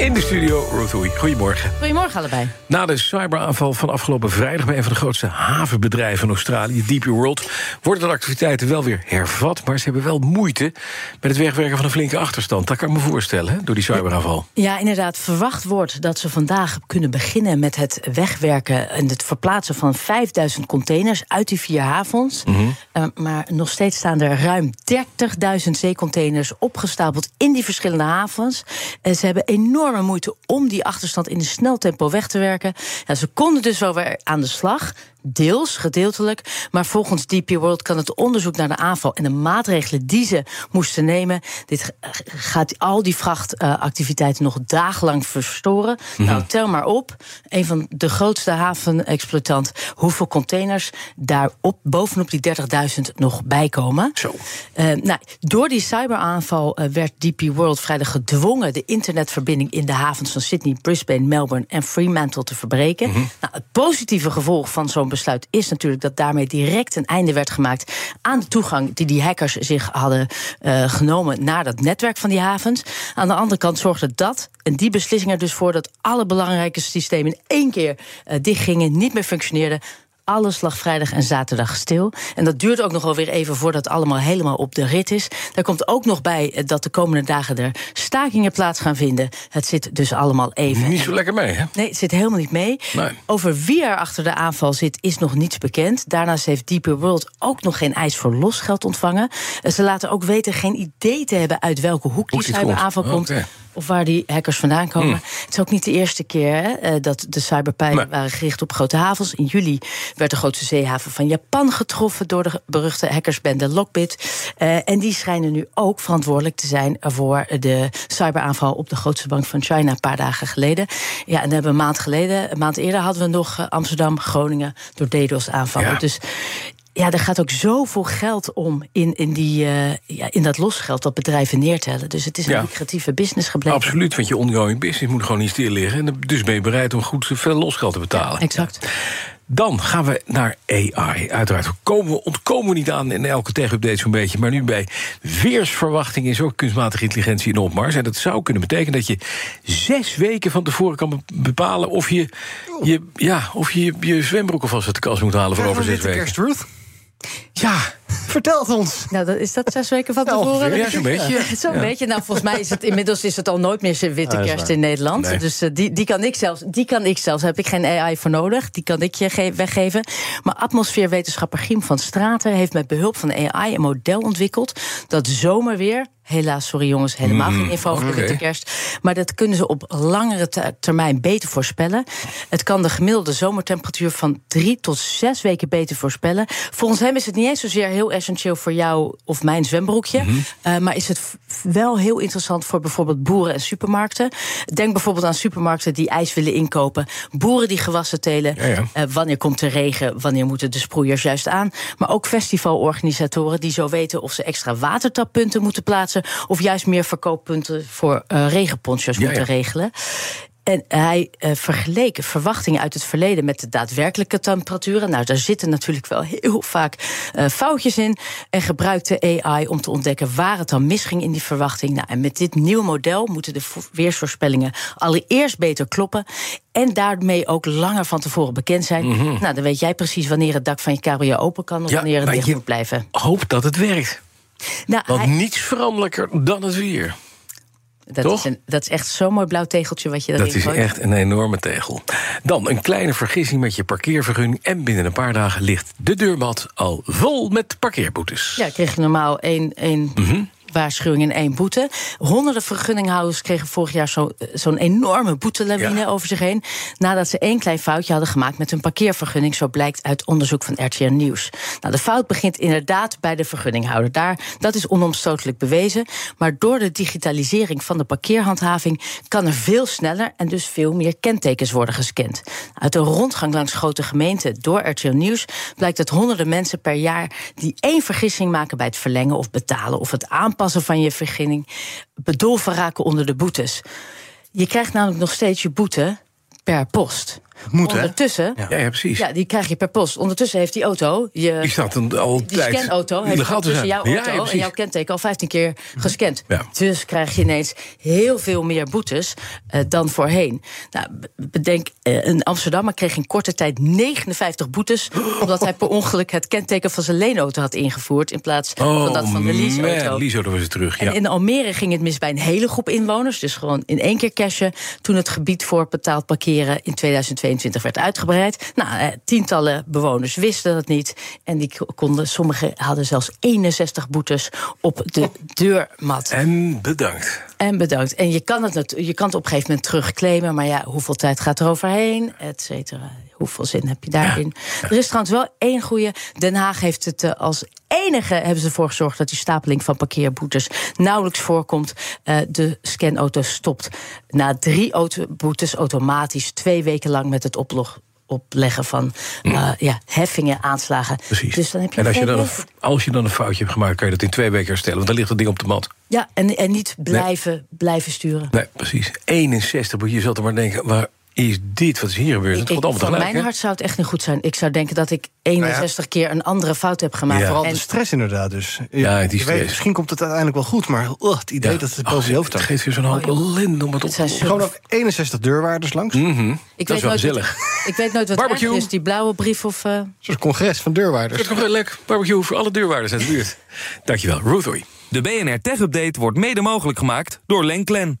In de studio, Ruth. Goedemorgen. Goedemorgen allebei. Na de cyberaanval van afgelopen vrijdag... bij een van de grootste havenbedrijven in Australië, DP World... worden de activiteiten wel weer hervat... maar ze hebben wel moeite met het wegwerken van een flinke achterstand. Dat kan ik me voorstellen, hè, door die cyberaanval. Ja, inderdaad. Verwacht wordt dat ze vandaag kunnen beginnen... met het wegwerken en het verplaatsen van 5000 containers... uit die vier havens. Uh, maar nog steeds staan er ruim 30.000 zeecontainers... opgestapeld in die verschillende havens. En ze hebben enorme moeite om die achterstand in een snel tempo weg te werken. Ja, ze konden dus wel weer aan de slag. Deels, gedeeltelijk. Maar volgens DP World kan het onderzoek naar de aanval en de maatregelen die ze moesten nemen. Dit gaat al die vrachtactiviteiten nog dagenlang verstoren. Nou, tel maar op. Een van de grootste havenexploitant. Hoeveel containers daarop bovenop die 30.000 nog bijkomen. Zo. Uh, nou, door die cyberaanval uh, werd DP World vrijdag gedwongen de internetverbinding in de havens van Sydney, Brisbane, Melbourne en Fremantle te verbreken. Mhm. Nou, het positieve gevolg van zo'n besluit is natuurlijk dat daarmee direct een einde werd gemaakt aan de toegang die die hackers zich hadden uh, genomen naar dat netwerk van die havens. Aan de andere kant zorgde dat en die beslissing er dus voor dat alle belangrijke systemen in één keer uh, dichtgingen, niet meer functioneerden alles lag vrijdag en zaterdag stil. En dat duurt ook nog wel weer even voordat het allemaal helemaal op de rit is. Daar komt ook nog bij dat de komende dagen er stakingen plaats gaan vinden. Het zit dus allemaal even. Niet zo lekker mee, hè? Nee, het zit helemaal niet mee. Nee. Over wie er achter de aanval zit, is nog niets bekend. Daarnaast heeft Deeper World ook nog geen eis voor losgeld ontvangen. Ze laten ook weten geen idee te hebben uit welke hoek die cyberaanval komt. Okay of waar die hackers vandaan komen. Hmm. Het is ook niet de eerste keer hè, dat de cyberpijlen nee. waren gericht op grote havens. In juli werd de grootste zeehaven van Japan getroffen door de beruchte hackersbende Lockbit. Uh, en die schijnen nu ook verantwoordelijk te zijn voor de cyberaanval op de grootste bank van China een paar dagen geleden. Ja, en hebben een maand geleden, een maand eerder hadden we nog Amsterdam, Groningen door DDoS aanvallen. Ja. Dus ja, er gaat ook zoveel geld om in, in, die, uh, ja, in dat losgeld dat bedrijven neertellen. Dus het is een ja. lucratieve business gebleken. Absoluut, want je ongoing business moet gewoon niet stil liggen. En dus ben je bereid om goed veel losgeld te betalen. Ja, exact. Dan gaan we naar AI. Uiteraard we komen, ontkomen we niet aan in elke tech-update zo'n beetje. Maar nu bij weersverwachting is ook kunstmatige intelligentie in opmars. En dat zou kunnen betekenen dat je zes weken van tevoren kan bepalen... of je je, ja, of je, je zwembroek alvast uit de kast moet halen voor over zes weken. Ja, vertel het ons. Nou, dat, is dat zes weken van tevoren? Ja, zo'n beetje. Zo'n ja. beetje. Nou, volgens mij is het inmiddels is het al nooit meer witte ah, kerst in Nederland. Nee. Dus uh, die, die kan ik zelfs. Die kan ik zelfs. Daar heb ik geen AI voor nodig. Die kan ik je weggeven. Maar atmosfeerwetenschapper Giem van Straten heeft met behulp van AI een model ontwikkeld dat zomerweer Helaas, sorry jongens, helemaal geen info over de witte kerst. Maar dat kunnen ze op langere termijn beter voorspellen. Het kan de gemiddelde zomertemperatuur van drie tot zes weken beter voorspellen. Volgens hem is het niet eens zozeer heel essentieel voor jou of mijn zwembroekje. Mm -hmm. uh, maar is het wel heel interessant voor bijvoorbeeld boeren en supermarkten. Denk bijvoorbeeld aan supermarkten die ijs willen inkopen. Boeren die gewassen telen. Ja, ja. Uh, wanneer komt de regen? Wanneer moeten de sproeiers juist aan? Maar ook festivalorganisatoren die zo weten of ze extra watertappunten moeten plaatsen of juist meer verkooppunten voor uh, regenponchos Ja, moeten ja. regelen. En hij uh, vergeleek verwachtingen uit het verleden met de daadwerkelijke temperaturen. Nou, daar zitten natuurlijk wel heel vaak uh, foutjes in. En gebruikte AI om te ontdekken waar het dan misging in die verwachting. Nou, en met dit nieuwe model moeten de weersvoorspellingen allereerst beter kloppen. En daarmee ook langer van tevoren bekend zijn. Mhm. Nou, dan weet jij precies wanneer het dak van je cabrio open kan of Ja, wanneer het dicht moet blijven. Hoop dat het werkt. Nou, Want hij- niets veranderlijker dan het weer. dat, toch? is een, dat is echt zo'n mooi blauw tegeltje wat je Dat is gooit. echt een enorme tegel. Dan een kleine vergissing met je parkeervergunning... en binnen een paar dagen ligt de deurmat al vol met parkeerboetes. Ja, kreeg je normaal één, één Mhm. Waarschuwing en één boete. Honderden vergunninghouders kregen vorig jaar zo- eh, zo'n enorme boetelawine Ja. over zich heen. Nadat ze één klein foutje hadden gemaakt met hun parkeervergunning. Zo blijkt uit onderzoek van RTN Nieuws. Nou, de fout begint inderdaad bij de vergunninghouder. Daar, dat is onomstotelijk bewezen. Maar door de digitalisering van de parkeerhandhaving kan er veel sneller en dus veel meer kentekens worden gescand. Uit een rondgang langs grote gemeenten door RTL Nieuws blijkt dat honderden mensen per jaar die één vergissing maken bij het verlengen of betalen of het aanpassen van je vergunning bedolven raken onder de boetes. Je krijgt namelijk nog steeds je boete per post. Moet, hè? Ondertussen, Ja, ja, precies. ja, die krijg je per post. Ondertussen heeft die auto je Die staat al die tijd scanauto heeft tussen zijn. jouw auto ja, en jouw kenteken al 15 keer gescand. Ja. Dus krijg je ineens heel veel meer boetes eh, dan voorheen. Nou, bedenk, eh, een Amsterdammer kreeg in korte tijd 59 boetes... omdat hij per ongeluk het kenteken van zijn leenauto had ingevoerd... in plaats van dat van de leaseauto. Oh, man, leaseauto was het terug. En Ja. in Almere ging het mis bij een hele groep inwoners. Dus gewoon in één keer cashen. Toen het gebied voor betaald parkeren in 2022 werd uitgebreid. Nou, eh, tientallen bewoners wisten dat niet. En die konden, sommigen hadden zelfs 61 boetes op de deurmat. En bedankt. En bedankt. En je kan, het, je kan het op een gegeven moment terugclaimen. Maar ja, hoeveel tijd gaat er overheen? Et cetera. Hoeveel zin heb je daarin? Er is trouwens wel één goede. Den Haag heeft het eh, als enige hebben ze ervoor gezorgd dat die stapeling van parkeerboetes nauwelijks voorkomt. Eh, de scanauto stopt na drie auto boetes automatisch twee weken lang met het oplog, opleggen van eh, ja, heffingen, aanslagen. Precies. Dus dan heb je en als je, dan een, als je dan een foutje hebt gemaakt, kan je dat in twee weken herstellen. Want dan ligt het ding op de mat. Ja, en, en niet blijven, blijven sturen. Nee, precies. 61. moet Je zult er maar denken, waar is dit? Wat is hier gebeurd? Het Ik, allemaal van mijn hart zou het echt niet goed zijn. Ik zou denken dat ik 61 keer een andere fout heb gemaakt. Ja. Vooral En de stress inderdaad dus. Ja, die Je weet, stress. misschien komt het uiteindelijk wel goed, maar uh, het idee Ja. dat het Oh, boven je hoofd Het hangt. geeft weer zo'n hoop ellende om het op het zijn te Gewoon ook 61 deurwaarders langs. Mhm. ik Dat is wel weet nooit gezellig. Wat, ik weet nooit wat Barbecue. is, die blauwe brief of... Een soort congres van deurwaarders. Het lekker. Barbecue voor alle deurwaarders uit de buurt. Dankjewel, Ruth. De BNR Tech Update wordt mede mogelijk gemaakt door Lenklen.